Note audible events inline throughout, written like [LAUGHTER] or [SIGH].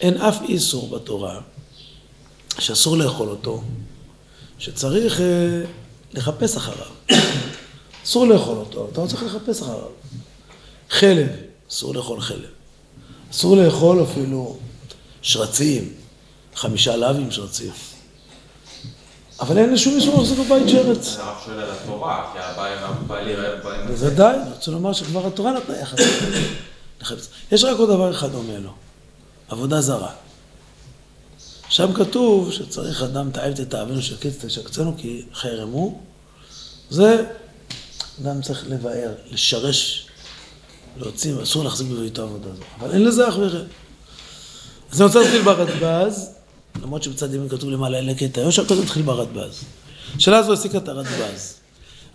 אין אף איסור בתורה שאסור לאכול אותו, שצריך אה, לחפש אחריו. אסור לאכול אותו, אתה לא צריך לחפש אחריו. חלב, אסור לאכול חלב. אסור לאכול אפילו שרצים, חמישה לאווים שרצים. אבל אין לשום איסור להחזיק בבית שרץ. רק שואל על התורה, כי הבא לי באים... בוודאי, אני רוצה לומר שכבר התורה נתנה יחס. יש רק עוד דבר אחד דומה לו, עבודה זרה. שם כתוב שצריך אדם תאהב את תאווינו שקץ תשקצנו כי חרם הוא. זה אדם צריך לבאר, לשרש, להוציא, אסור להחזיק בביתו עבודה זו. אבל אין לזה אח ורע. אז אני רוצה להתחיל ברדב"ז, למרות שבצד ימין כתוב למעלה אלה קטע, היום שהכל התחיל ברדב"ז. השאלה הזו העסיקה את הרדב"ז.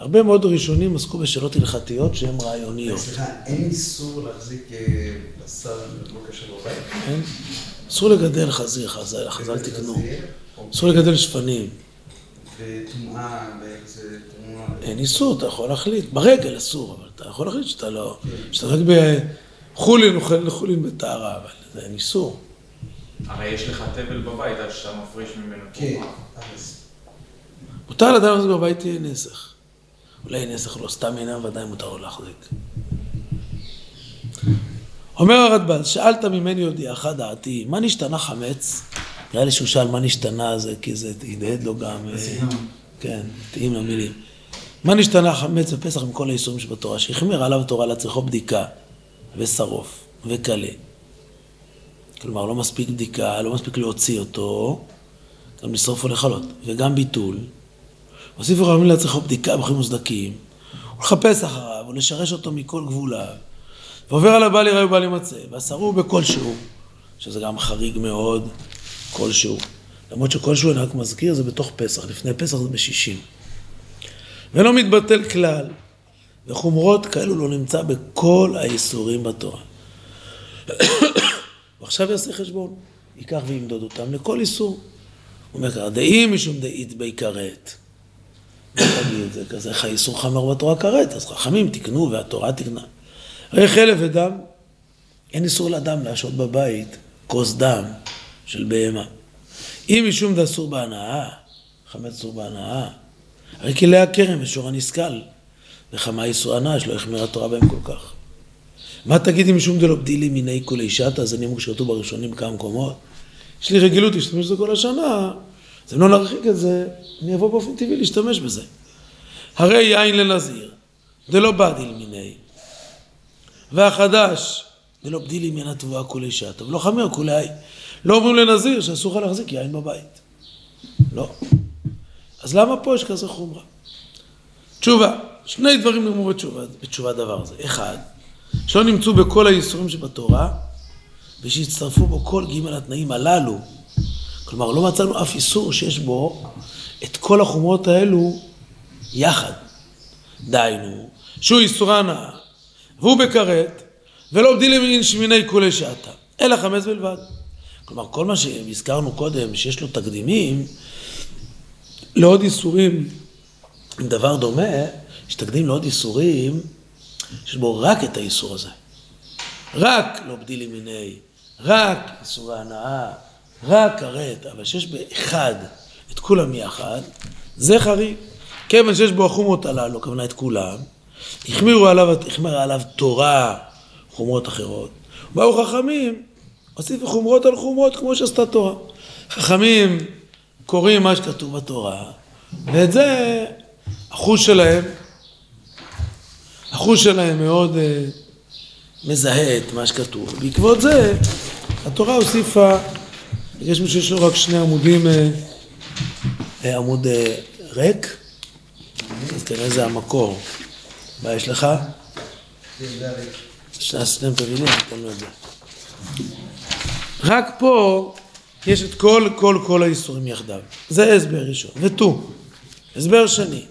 הרבה מאוד ראשונים עסקו בשאלות הלכתיות שהן רעיוניות. סליחה, אין איסור להחזיק אה, בשר לא קשר בבית? כן? אסור לגדל חזיר, חז"ל חז"ל תקנו. אסור לגדל שפנים. וטומאה, ואיך זה טומאה? אין איסור, אתה יכול להחליט. ברגל אסור, אבל אתה יכול להחליט שאתה לא... שאתה רק בחולין אוכל לחולין בטהרה, אבל זה אין איסור. הרי יש לך תבל בבית, אז שאתה מפריש ממנו כן, תרומה. אז מותר לאדם להחזיק בבית נסך. אולי נסך לא סתם אינם, ודאי מותר לו להחזיק. אומר הרדב"ז, שאלת ממני הודיעך דעתי, מה נשתנה חמץ? נראה לי שהוא שאל מה נשתנה זה, כי זה הדהד לו גם... אה, כן, מתאים למילים. מה נשתנה חמץ בפסח מכל האיסורים שבתורה? שהחמיר עליו התורה להצריכו בדיקה, ושרוף, וכלה. כלומר, לא מספיק בדיקה, לא מספיק להוציא אותו, גם לשרוף או לכלות, וגם ביטול. הוסיפו חכמים להצריכו בדיקה בחיים מוסדקים, ולחפש אחריו, ולשרש אותו מכל גבוליו. ועובר על הבעל יראה ובעל ימצא, ואסרו בכלשהו, שזה גם חריג מאוד, כלשהו. למרות שכלשהו, אני רק מזכיר, זה בתוך פסח, לפני פסח זה בשישים. ולא מתבטל כלל, וחומרות כאלו לא נמצא בכל האיסורים בתורה. [COUGHS] ועכשיו יעשה חשבון, ייקח וימדוד אותם לכל איסור. הוא אומר ככה, דאי משום דאית בי תגיד, זה כזה, איך האיסור חמר בתורה כרת, אז חכמים תיקנו והתורה תקנה. הרי חלב ודם, אין איסור לאדם להשעות בבית כוס דם של בהמה. אם משום דאסור בהנאה, חמץ אסור בהנאה, הרי כלי הכרם ושור הנסכל, וכמה איסור הנאה שלא החמירה התורה בהם כל כך. מה תגידי משום דלא בדילי מיני כולי שטה, זה נימוק שכתוב בראשונים כמה מקומות. יש לי רגילות להשתמש בזה כל השנה, אז אם לא נרחיק את זה, אני אבוא באופן טבעי להשתמש בזה. הרי יין לנזיר, דלא בדיל מיני. והחדש, דלא בדילי מן התבואה כולי שטה, ולא חמר כולי היי. לא אומרים לנזיר שאסור לך להחזיק יין בבית. לא. אז למה פה יש כזה חומרה? תשובה, שני דברים נאמרו בתשובה, בתשובה דבר הזה. אחד, שלא נמצאו בכל האיסורים שבתורה, ושהצטרפו בו כל ג' התנאים הללו. כלומר, לא מצאנו אף איסור שיש בו את כל החומרות האלו יחד. דהיינו, שהוא איסור הנאה, והוא בכרת, ולא בדילים מן שמיני כולי שעתה, אלא חמץ בלבד. כלומר, כל מה שהזכרנו קודם, שיש לו תקדימים, לעוד איסורים עם דבר דומה, יש תקדים לעוד איסורים שיש בו רק את האיסור הזה. רק לא בדילי מיני, רק איסורי הנאה, רק כרת, אבל שיש באחד את כולם יחד, זה חריג. כיוון שיש בו החומרות הללו, הכוונה את כולם, החמירו עליו, החמירה עליו תורה, חומרות אחרות. באו חכמים, הוסיפו חומרות על חומרות כמו שעשתה תורה. חכמים קוראים מה שכתוב בתורה, ואת זה, החוש שלהם, החוש שלהם מאוד uh, מזהה את מה שכתוב. בעקבות זה, התורה הוסיפה, יש מישהו שיש לו רק שני עמודים, uh, עמוד uh, ריק, אז כנראה זה המקור. מה יש לך? שניהם תבינים, תן לו את זה. רק פה יש את כל, כל, כל האיסורים יחדיו. זה הסבר ראשון. ותו, הסבר שני.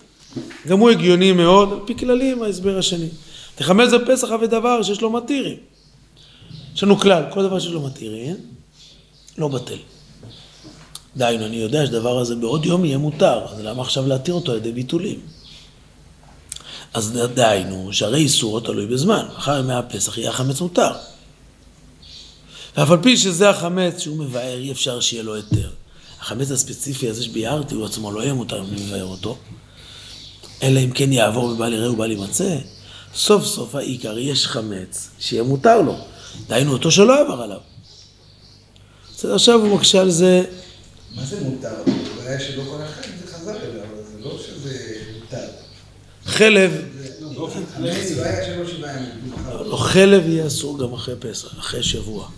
גם הוא הגיוני מאוד, על פי כללים ההסבר השני. תחמץ בפסח הווה דבר שיש לו מתירים. יש לנו כלל, כל דבר שיש לו מתירים, לא בטל. דהיינו, אני יודע שהדבר הזה בעוד יום יהיה מותר, אז למה עכשיו להתיר אותו על ידי ביטולים? אז דהיינו, שהרי איסור תלוי בזמן, אחר ימי הפסח יהיה החמץ מותר. ואף על פי שזה החמץ שהוא מבאר, אי אפשר שיהיה לו היתר. החמץ הספציפי הזה שביארתי, הוא עצמו לא יהיה מותר אם מבאר אותו, אלא אם כן יעבור ובל יראה ובל יימצא. סוף סוף העיקר, יש חמץ, שיהיה מותר לו. דהיינו אותו שלא עבר עליו. בסדר, עכשיו הוא מקשה על זה, מה זה מותר? הבעיה שלא כל אחד זה חזר אליו, אבל זה לא שזה מותר. חלב, לא ימים. לא, חלב יהיה אסור גם אחרי פסח, אחרי שבוע.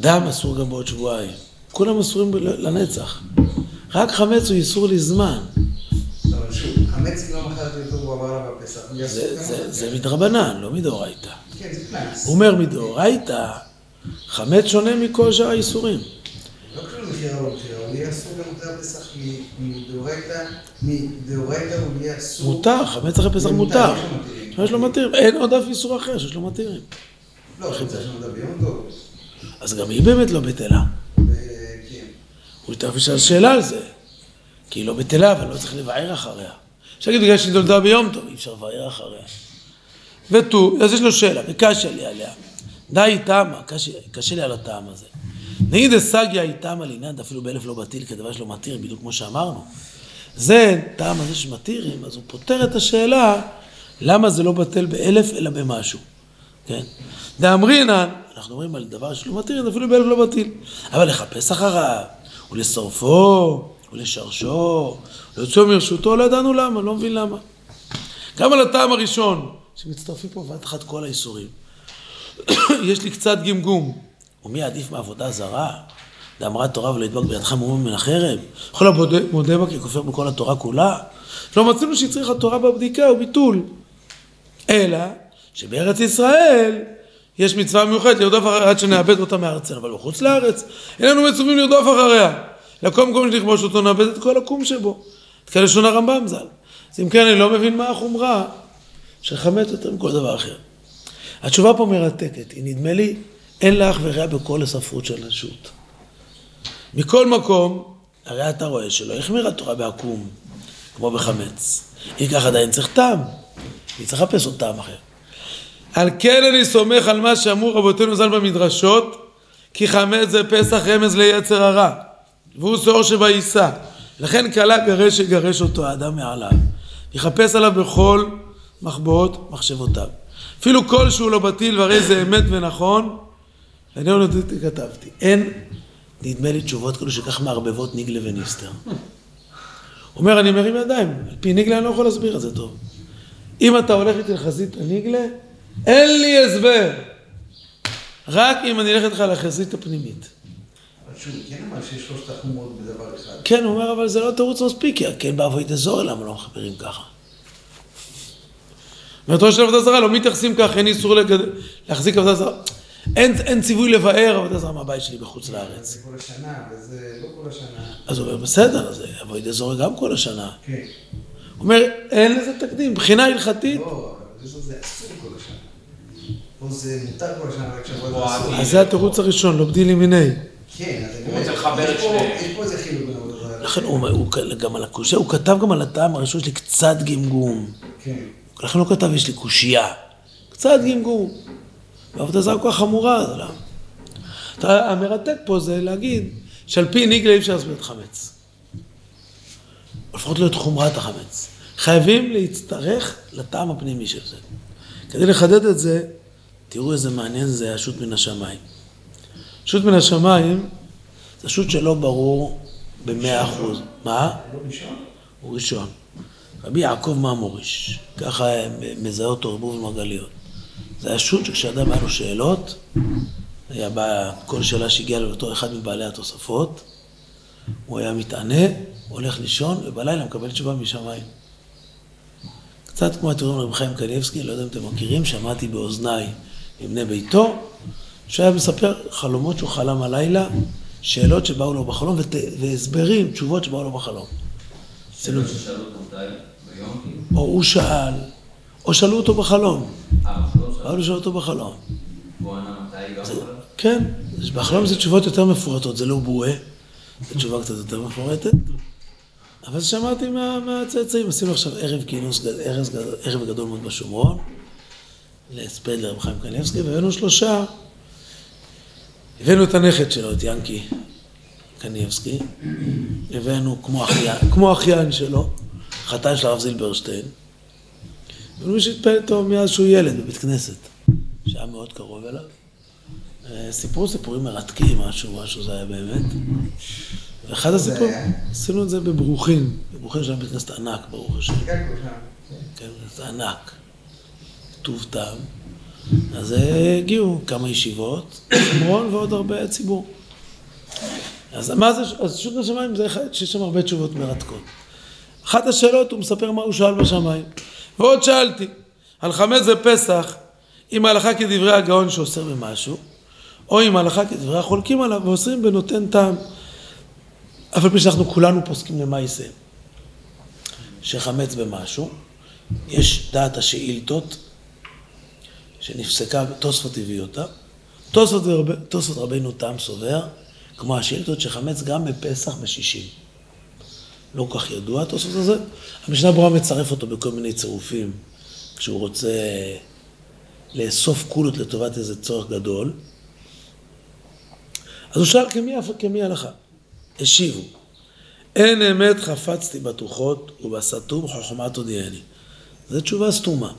דם אסור גם בעוד שבועיים. כולם אסורים לנצח. רק חמץ הוא איסור לזמן. אבל שוב, חמץ אם לא מכרתי אותו, הוא עבר עליו בפסח. הוא יעשו זה, מדרבנן, לא מדאורייתא. כן. הוא אומר מדאורייתא, חמץ שונה מכל שאר האיסורים. לא קשור למכירה או מכירה, הוא יהיה אסור גם אחרי הפסח מ- מדאורייתא, מדאורייתא הוא יהיה אסור. מותר, חמץ אחרי פסח מותר. יש לו מתירים. לו. אין עוד אף איסור אחר שיש לו מתירים. לא, חמץ יש לנו ביום טוב. אז גם היא באמת לא בטלה. וכן. הוא תכף ישאל שאלה על זה. כי היא לא בטלה, אבל לא צריך לבער אחריה. אפשר להגיד בגלל שהיא נולדה ביום טוב, אי אפשר לבער אחריה. ותו, אז יש לו שאלה, וקשה לי עליה. די תמה, קשה, קשה לי על הטעם הזה. נגיד אסגיה היא תמה לעניין, אפילו באלף לא בטיל, כדבר שלא מתיר, בדיוק כמו שאמרנו. זה, טעם הזה שמתירים, אז הוא פותר את השאלה למה זה לא בטל באלף אלא במשהו. כן? דאמרינן, אנחנו אומרים על דבר שלא מתיר, אפילו באלף לא בטיל. אבל לחפש אחריו, ולשרפו, ולשרשו, להוציאו מרשותו, לא ידענו למה, לא מבין למה. גם על הטעם הראשון, שמצטרפים פה בבת אחת כל האיסורים. [COUGHS] יש לי קצת גמגום. ומי עדיף מעבודה זרה? דאמרת תורה ולא ידבק בידך מאומה מן החרב. כל המודה מודה בה ככופר בכל התורה כולה. לא מצאנו שהצריך התורה בבדיקה וביטול. אלא שבארץ ישראל יש מצווה מיוחדת לרדוף אחריה עד שנאבד אותה מארצנו, אבל בחוץ לארץ אין לנו מצווים לרדוף אחריה. לכל מקום שנכבוש אותו נאבד את כל הקום שבו. את כלשון הרמב"ם ז"ל. אז אם כן, אני לא מבין מה החומרה של חמץ יותר מכל דבר אחר. התשובה פה מרתקת, היא נדמה לי, אין לה אח ורע בכל הספרות של רשות. מכל מקום, הרי אתה רואה שלא החמירה התורה בעקום, כמו בחמץ. אם כך עדיין צריך טעם, היא צריך לחפש עוד טעם אחר. על כן אני סומך על מה שאמרו רבותינו ז"ל במדרשות, כי חמץ זה פסח רמז ליצר הרע, והוא שאור שבעיסה. לכן כלה גרש יגרש אותו האדם מעליו, יחפש עליו בכל מחבואות מחשבותיו. אפילו כל שהוא לא בטיל והרי זה אמת ונכון, ואיננו נדעתי כתבתי. אין, נדמה לי, תשובות כאלו שכך מערבבות ניגלה וניסטר. הוא אומר, אני מרים ידיים, על פי ניגלה אני לא יכול להסביר את זה טוב. אם אתה הולך איתי לחזית הניגלה, אין לי הסבר. רק אם אני אלך איתך לחזית הפנימית. כן. כן, הוא אומר, אבל זה לא תירוץ מספיק, כי כן באבוי דזור, למה לא מחברים ככה? אומרת ראש של עבודה זרה, לא מתייחסים כך, אין איסור לגד... להחזיק עבודה זרה. אין, אין ציווי לבאר עבודה זרה מהבית שלי בחוץ לארץ. זה כל השנה, וזה לא כל השנה. אז הוא אומר, בסדר, אז אבוי דזור גם כל השנה. כן. הוא אומר, אין לזה תקדים, מבחינה הלכתית, לא, אבל זה אסור כל השנה. פה זה מותר כל השנה, רק שבוע זה אסור. אז זה התירוץ הראשון, לא בדילי מיני. כן, אז אני הוא רוצה לחבר את שניהם. יש פה איזה חילוק. לכן הוא, הוא, גם על הקושייה, הוא כתב גם על הטעם הראשון שלי קצת גמגום. כן. לכן לא כתב יש לי קושייה. קצת גמגום. ועבודה זרה כל כך חמורה, אז למה? אתה- המרתק פה זה להגיד שעל פי ניגלה אי אפשר להסביר את חמץ. לפחות לא את חומרת החמץ. חייבים להצטרך לטעם הפנימי של זה. כדי לחדד את זה, תראו איזה מעניין זה השו"ת מן השמיים. שו"ת מן השמיים זה שו"ת שלא ברור במאה אחוז. מה? לא ראשון? הוא ראשון. רבי יעקב מהמוריש, ככה מזהה אותו רבוב מרגליות. זה היה שו"ת שכשאדם היה לו שאלות, היה בא, כל שאלה שהגיעה לו אותו אחד מבעלי התוספות, הוא היה מתענה, הולך לישון, ובלילה מקבל תשובה משמיים. קצת כמו התיאורים רבי חיים קניבסקי, לא יודע אם אתם מכירים, שמעתי באוזניי מבני ביתו, שהיה מספר חלומות שהוא חלם הלילה, שאלות שבאו לו בחלום, והסברים, תשובות שבאו לו בחלום. שאלות ששאלו אותו? או הוא שאל, או שאלו אותו בחלום. אה, הוא שאל. אותו בחלום. אבל? כן, בחלום זה תשובות יותר מפורטות, זה לא בועה, זו תשובה קצת יותר מפורטת. אבל שמעתי מה- מהצאצאים, עשינו עכשיו ערב כינוס, ערב, גד- ערב גדול מאוד בשומרון, להספד לרב חיים קניבסקי, והבאנו שלושה הבאנו את הנכד שלו, את ינקי קניבסקי, הבאנו כמו אחיין שלו, חתן של הרב זילברשטיין, ומי שהתפעל איתו מאז שהוא ילד בבית כנסת, שהיה מאוד קרוב אליו. אה, סיפרו סיפורים מרתקים, משהו, משהו זה היה באמת. ואחד הסיפורים, היה? עשינו את זה בברוכין, בברוכין שהיה בית כנסת ענק, ברוך השם. כן, שם. זה ענק, טוב טעם. אז אה, הגיעו כמה ישיבות, שומרון ועוד הרבה ציבור. אז מה זה, אז שוק השמיים זה אחד שיש שם הרבה תשובות מרתקות. אחת השאלות, הוא מספר מה הוא שאל בשמיים. ועוד שאלתי, על חמץ בפסח, אם ההלכה כדברי הגאון שאוסר במשהו, או אם ההלכה כדברי החולקים עליו ואוסרים בנותן טעם. אף על פי שאנחנו כולנו פוסקים למעשה. שחמץ במשהו, יש דעת השאילתות שנפסקה, תוספות הביא אותה. תוספות, תוספות רבינו תם סובר, כמו השאילתות שחמץ גם בפסח בשישים. לא כל כך ידוע התוספות הזה. המשנה ברורה מצרף אותו בכל מיני צירופים, כשהוא רוצה לאסוף קולות לטובת איזה צורך גדול. אז הוא שאל כמי, כמי הלכה? השיבו, אין אמת חפצתי בטוחות ובסתום חוכמה תודיעני. זו תשובה סתומה.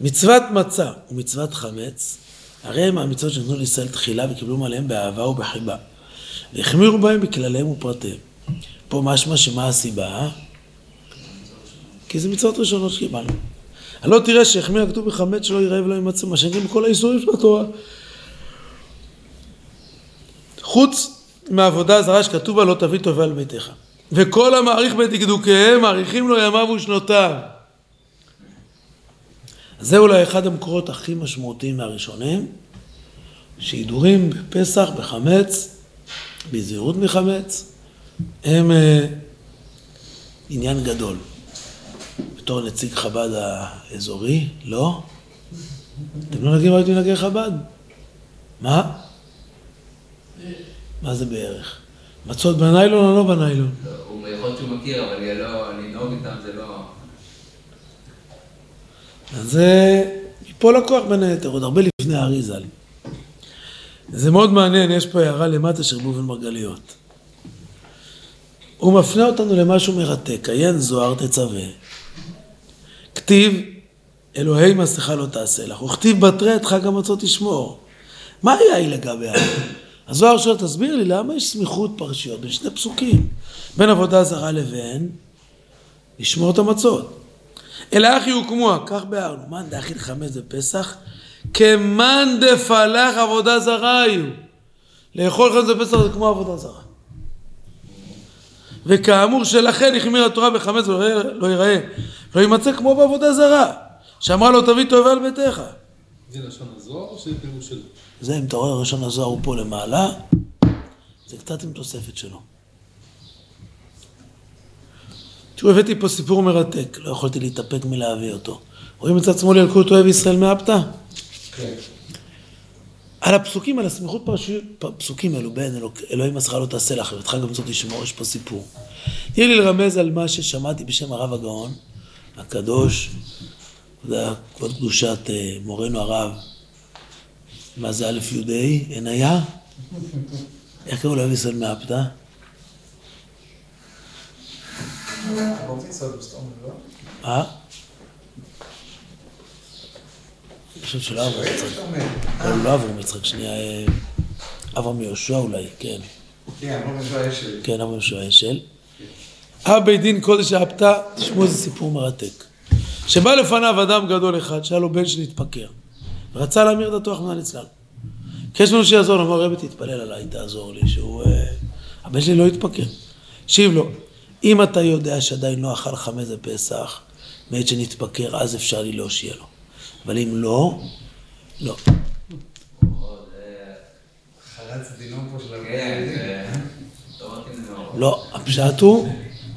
מצוות מצה ומצוות חמץ, הרי הם המצוות שנתנו לישראל תחילה וקיבלו עליהם באהבה ובחיבה. והחמירו בהם בכלליהם ופרטיהם. פה משמע שמה הסיבה? כי זה מצוות ראשונות שקיבלנו. הלא תראה שהחמיר הכתוב בחמץ שלא יראה ולא ימצא, מה שנקראים כל האיסורים של התורה. חוץ מעבודה זרה שכתוב בה לא תביא טובה על ביתך. וכל המעריך בדקדוקיהם, מעריכים לו ימיו ושנותיו. זה אולי אחד המקורות הכי משמעותיים מהראשונים, שהידורים בפסח, בחמץ, בזהירות מחמץ, הם אה, עניין גדול. בתור נציג חב"ד האזורי, לא? אתם לא נוגעים רק במנהגי חב"ד? מה? מה זה בערך? מצות בניילון או לא בניילון? לא, הוא יכול להיות שהוא מכיר, אבל יהיה לא, לנהוג איתם זה לא... אז זה ייפול הכוח בין היתר, עוד הרבה לפני הארי ז"ל. זה מאוד מעניין, יש פה הערה למטה של ראובן מרגליות. הוא מפנה אותנו למשהו מרתק, עיין זוהר תצווה. כתיב, אלוהי מסכה לא תעשה לך, וכתיב בתרי את חג המצות תשמור. מה היה היא לגביה? הזוהר שואל, תסביר לי, למה יש סמיכות פרשיות בין שני פסוקים? בין עבודה זרה לבין לשמור את המצות. אלא אחי הוקמוה, כך ביארנו, מאן דאכיל חמץ בפסח, כמאן דפלח עבודה זרה היו. לאכול חמץ בפסח זה כמו עבודה זרה. וכאמור שלכן החמירה התורה בחמץ ולא לא ייראה, לא יימצא כמו בעבודה זרה, שאמרה לו תביא תועבה על ביתך. זה לשון הזוהר או שזה פירוש שלו? זה אם אתה רואה ראשון הזוהר הוא פה למעלה, זה קצת עם תוספת שלו. תראו, הבאתי פה סיפור מרתק, לא יכולתי להתאפק מלהביא אותו. רואים מצד שמאל ילקוט אוהב ישראל מאפתא? כן. על הפסוקים, על הסמיכות פסוקים אלו, אלוק, אלוהים מסכה לא תעשה לך, ובתך גם זאת תשמור, יש פה סיפור. תהיה לי לרמז על מה ששמעתי בשם הרב הגאון, הקדוש, כבוד קדושת אה, מורנו הרב, מה זה א' י"ה, עניה? איך קראו לאוהב ישראל מאפתא? בר מצווה בסתום, לא? אה? אני חושב שלא אברהם יצחק. לא, לא אברהם יצחק, שנייה, אה, אברהם יהושע אולי, כן. כן. כן, אברהם יהושע אשל. אב בית דין קודש האפתא, תשמעו איזה סיפור מרתק. שבא לפניו אדם גדול אחד, שהיה לו בן שנתפקר, ורצה להמיר דתו רחמנא ליצלן. ביקש ממנו שיעזור לו, אמר רבי תתפלל עליי, תעזור לי, שהוא... אה, הבן שלי לא יתפקר. השיב לו, אם אתה יודע שעדיין לא אכל חמץ בפסח, מעת שנתפקר, אז אפשר לי להושיע לו. אבל אם לא, לא. כן. לא הפשט הוא,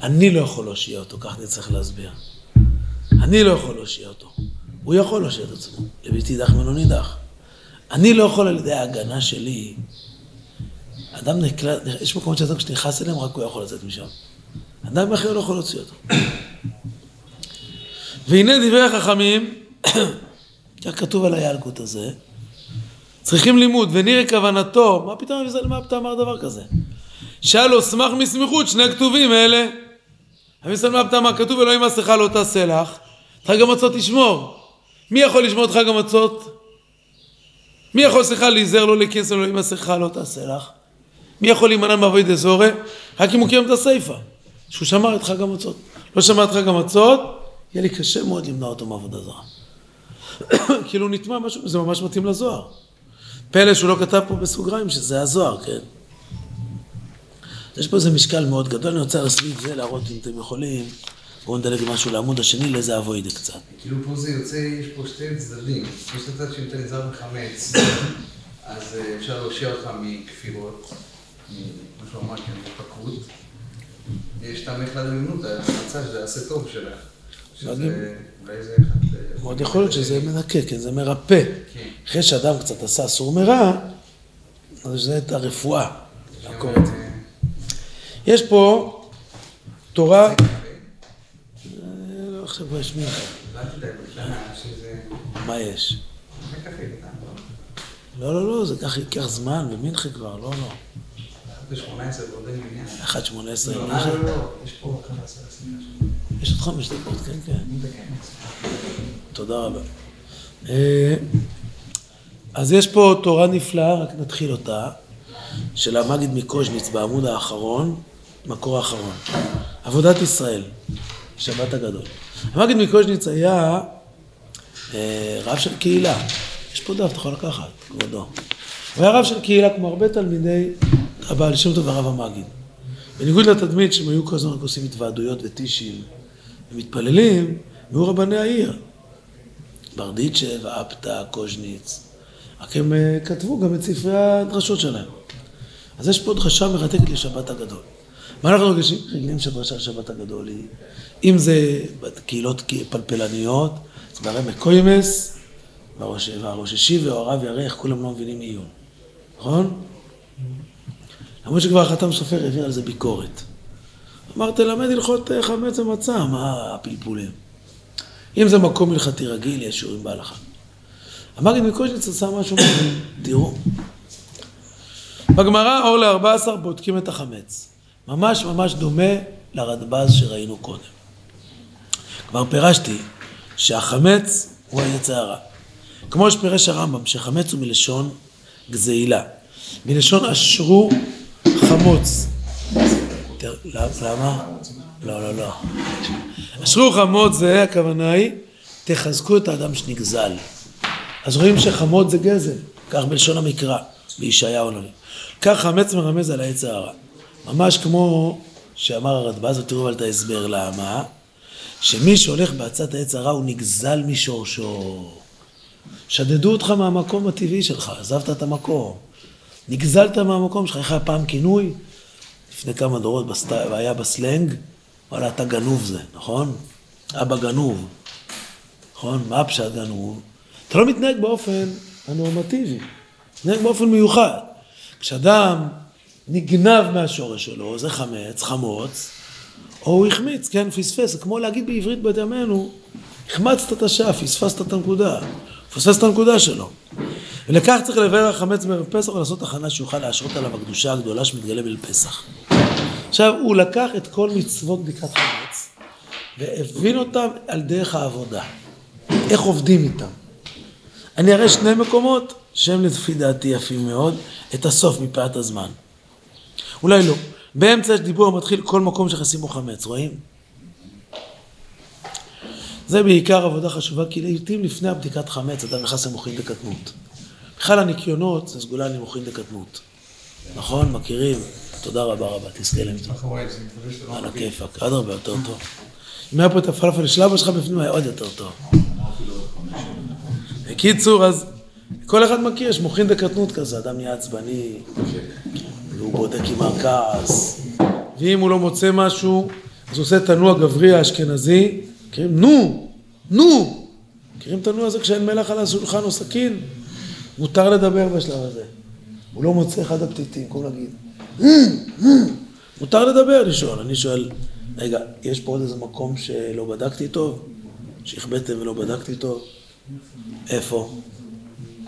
אני לא יכול להושיע אותו, כך אני צריך להסביר. אני לא יכול להושיע אותו. הוא יכול להושיע את עצמו. לביתי יידח ממנו נידח. אני לא יכול על ידי ההגנה שלי. אדם נקלט, יש מקומות שאדם כשנכנס אליהם, רק הוא יכול לצאת משם. אדם אחר לא יכול להוציא אותו. והנה דברי החכמים, כך כתוב על הילקוט הזה, צריכים לימוד, ונראה כוונתו, מה פתאום אביזל מפתא אמר דבר כזה? שאל לו, סמך מסמיכות שני כתובים אלה. אביזל מפתא אמר, כתוב אלוהים מסכה לא תעשה לך, את חג המצות תשמור. מי יכול לשמור את חג המצות? מי יכול, סליחה, להיזהר לא לכנס אלוהים מסכה לא תעשה לך? מי יכול להימנע מאבוי דזורי? רק אם הוא קיים את הסיפא, שהוא שמר את חג המצות. לא שמר את חג המצות, יהיה לי קשה מאוד למנוע אותו מעבודה זרה. [COUGHS] כאילו נטמע משהו, זה ממש מתאים לזוהר. פלא שהוא לא כתב פה בסוגריים שזה הזוהר, כן? יש פה איזה משקל מאוד גדול, אני רוצה סביב זה להראות אם אתם יכולים. בואו נדלג משהו לעמוד השני, לאיזה אבוידה קצת. כאילו פה זה יוצא, יש פה שתי צדדים. יש את הצד שנותן נזהר מחמץ, אז אה, אפשר להושיע אותך מכפירות, ממה שהוא אמר, כן, מפקרות. יש את המחלד המימנות, המצע שזה יעשה טוב שלך. מאוד יכול להיות שזה מנקה, כן, זה מרפא. כן. אחרי שאדם קצת עשה סור מרע, אז זה את הרפואה. לעקור את זה. אה, יש פה תורה, לא עכשיו יש מי, שזה... מה יש? לא? לא, לא, לא, זה ככה ייקח זמן, ומנחה כבר, לא, לא. ב-18 ועוד אין עניין. 1.18, לא, לא, לא, יש פה. יש עוד חמש דקות, כן, כן. תודה רבה. אה, אז יש פה תורה נפלאה, רק נתחיל אותה, של המגיד מקוז'ניץ בעמוד האחרון, מקור האחרון. עבודת ישראל, שבת הגדול. המגיד מקוז'ניץ היה אה, רב של קהילה. יש פה דף, אתה יכול לקחת, כבודו. הוא היה רב של קהילה כמו הרבה תלמידי הבעל שם טוב והרב המגיד. בניגוד לתדמית שהם היו כל הזמן עושים התוועדויות וטישים ומתפללים, הם היו רבני העיר. ברדיצ'ב, אפתא, קוז'ניץ. רק הם אה, כתבו גם את ספרי הדרשות שלהם. אז יש פה דרשה מרתקת לשבת הגדול. מה אנחנו? רגילים שדרשה לשבת הגדול היא, אם זה בקהילות פלפלניות, אז בהרי מקוימס, והראש והראש השיב והרב ירך, כולם לא מבינים עיון. נכון? למרות שכבר החתם סופר העביר על זה ביקורת. אמר, תלמד הלכות אה, חמץ ומצה, מה הפלפולים? אם זה מקום הלכתי רגיל, יש שיעורים בהלכה. המגיד מקוז'ניץ עשה משהו מדהים, תראו. בגמרא, אור ל-14 בודקים את החמץ. ממש ממש דומה לרדב"ז שראינו קודם. כבר פירשתי שהחמץ הוא היצע הרע. כמו שפירש הרמב"ם, שחמץ הוא מלשון גזילה. מלשון אשרו חמוץ. תר- למה? לא, לא, לא. אשרו חמוץ זה, הכוונה היא, תחזקו את האדם שנגזל. אז רואים שחמות זה גזל, כך בלשון המקרא, בישעיהו נביא. כך חמץ מרמז על העץ הרע. ממש כמו שאמר הרדב"ז, ותראו אבל את ההסבר למה, שמי שהולך בעצת העץ הרע הוא נגזל משורשו. שדדו אותך מהמקום הטבעי שלך, עזבת את המקום. נגזלת מהמקום שלך, איך היה פעם כינוי? לפני כמה דורות בסט... היה בסלנג, וואלה, אתה גנוב זה, נכון? אבא גנוב, נכון? מה הפשט גנוב? אתה לא מתנהג באופן הנורמטיבי, מתנהג באופן מיוחד. כשאדם נגנב מהשורש שלו, זה חמץ, חמוץ, או הוא החמיץ, כן, פספס, זה כמו להגיד בעברית בימינו, החמצת את השעה, פספסת את הנקודה, פספס את הנקודה שלו. ולכך צריך לבאר החמץ בערב פסח ולעשות הכנה שיוכל להשרות עליו הקדושה הגדולה שמתגלה בפסח. עכשיו, הוא לקח את כל מצוות בדיקת חמץ והבין אותם על דרך העבודה. איך עובדים איתם. אני אראה שני מקומות שהם לפי דעתי יפים מאוד, את הסוף מפאת הזמן. אולי לא. באמצע יש דיבור המתחיל כל מקום שיחסים בו חמץ, רואים? זה בעיקר עבודה חשובה, כי לעיתים לפני הבדיקת חמץ אדם נכנס למוחין דקטנות. בכלל הניקיונות זה סגולה למוחין דקטנות. נכון? מכירים? תודה רבה רבה, תזכה את לא על. הכיפאק, אדרבה, יותר טוב. אם היה פה את הפלאפל של אבא שלך בפנים, היה עוד יותר טוב. בקיצור, אז כל אחד מכיר, יש מוחין דקטנות כזה, אדם נהיה עצבני, והוא בודק עם הכעס, ואם הוא לא מוצא משהו, אז הוא עושה תנוע גברי האשכנזי, מכירים? נו, נו! מכירים את הנוע הזה כשאין מלח על השולחן או סכין? מותר לדבר בשלב הזה. הוא לא מוצא אחד הפתיתים, כמו להגיד. מותר לדבר, לשאול. אני שואל, רגע, יש פה עוד איזה מקום שלא בדקתי טוב? שהחבאתם ולא בדקתי טוב? איפה?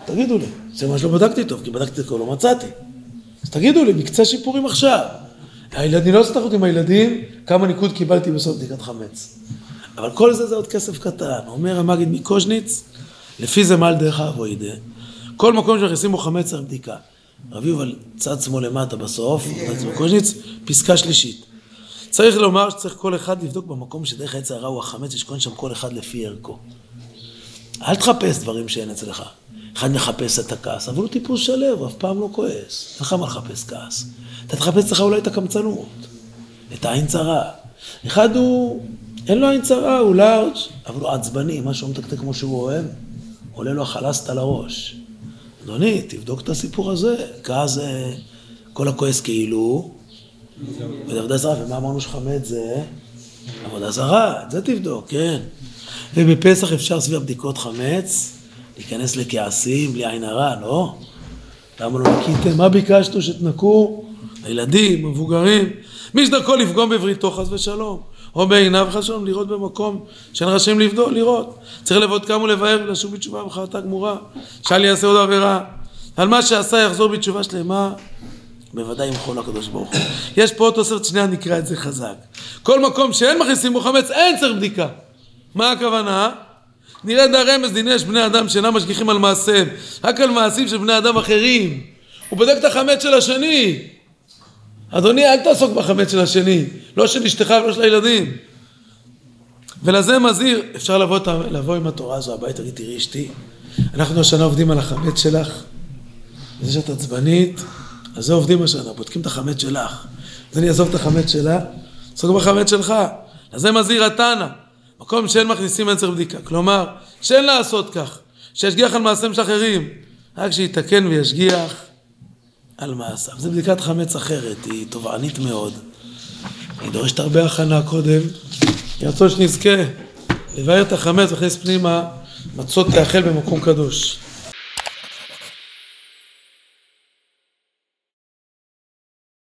תגידו לי. זה מה שלא בדקתי טוב, כי בדקתי טוב, לא מצאתי. אז תגידו לי, מקצה שיפורים עכשיו. הילדים, לא עשיתי עם הילדים, כמה ניקוד קיבלתי בסוף בדיקת חמץ. אבל כל זה זה עוד כסף קטן. אומר המגיד מקוז'ניץ, לפי זה מעל דרך האבוידה. כל מקום שמכניסים בו חמץ צריך בדיקה. רב יובל, צד שמאל למטה בסוף, קוז'ניץ, פסקה שלישית. צריך לומר שצריך כל אחד לבדוק במקום שדרך העץ הרע הוא החמץ, יש שם כל אחד לפי ערכו. אל תחפש דברים שאין אצלך. אחד מחפש את הכעס, אבל הוא טיפוס שלו, אף פעם לא כועס. לך מה לחפש כעס. אתה תחפש אצלך אולי את הקמצנות, את העין צרה. אחד הוא, אין לו עין צרה, הוא לארג', אבל הוא עצבני, משהו מתקתק כמו שהוא אוהב, עולה לו החלסת על הראש. אדוני, תבדוק את הסיפור הזה. כעס זה כל הכועס כאילו, וזה עבודה זרה, ומה אמרנו שחמץ זה? עבודה זרה, את זה תבדוק, כן. ובפסח אפשר סביב הבדיקות חמץ, להיכנס לכעסים, בלי עין הרע, לא? למה לא ניקיתם? מה ביקשנו שתנקו? הילדים, המבוגרים. מי שדרכו לפגום בבריתו חס ושלום, או בעיניו חס ושלום, לראות במקום שאין רשאים לבדוק, לראות. צריך לבעוד כמה ולבאר ולשוב בתשובה וחרטה גמורה. שאל יעשה עוד עבירה. על מה שעשה יחזור בתשובה שלמה, בוודאי ימחול הקדוש ברוך הוא. יש פה עוד תוספת שנייה, נקרא את זה חזק. כל מקום שאין מכניסים בו חמץ, אין צריך בדיקה. מה הכוונה? נראה דה רמז דיני יש בני אדם שאינם משגיחים על מעשיהם, רק על מעשים של בני אדם אחרים. הוא בודק את החמץ של השני. אדוני, אל תעסוק בחמץ של השני, לא של אשתך ולא של הילדים. ולזה מזהיר, אפשר לבוא, לבוא עם התורה הזו הביתה, תגיד, תראי אשתי, אנחנו השנה עובדים על החמץ שלך, וזה שאת עצבנית, אז זה עובדים השנה, בודקים את החמץ שלך. אז אני אעזוב את החמץ שלה, אעסוק בחמץ שלך. לזה מזהיר התנא. מקום שאין מכניסים אין צריך בדיקה. כלומר, שאין לעשות כך, שישגיח על מעשיהם של אחרים, רק שיתקן וישגיח על מעשיו. זו בדיקת חמץ אחרת, היא תובענית מאוד. היא דורשת הרבה הכנה קודם. רצון שנזכה לבאר את החמץ ולהכניס פנימה מצות תאכל במקום קדוש.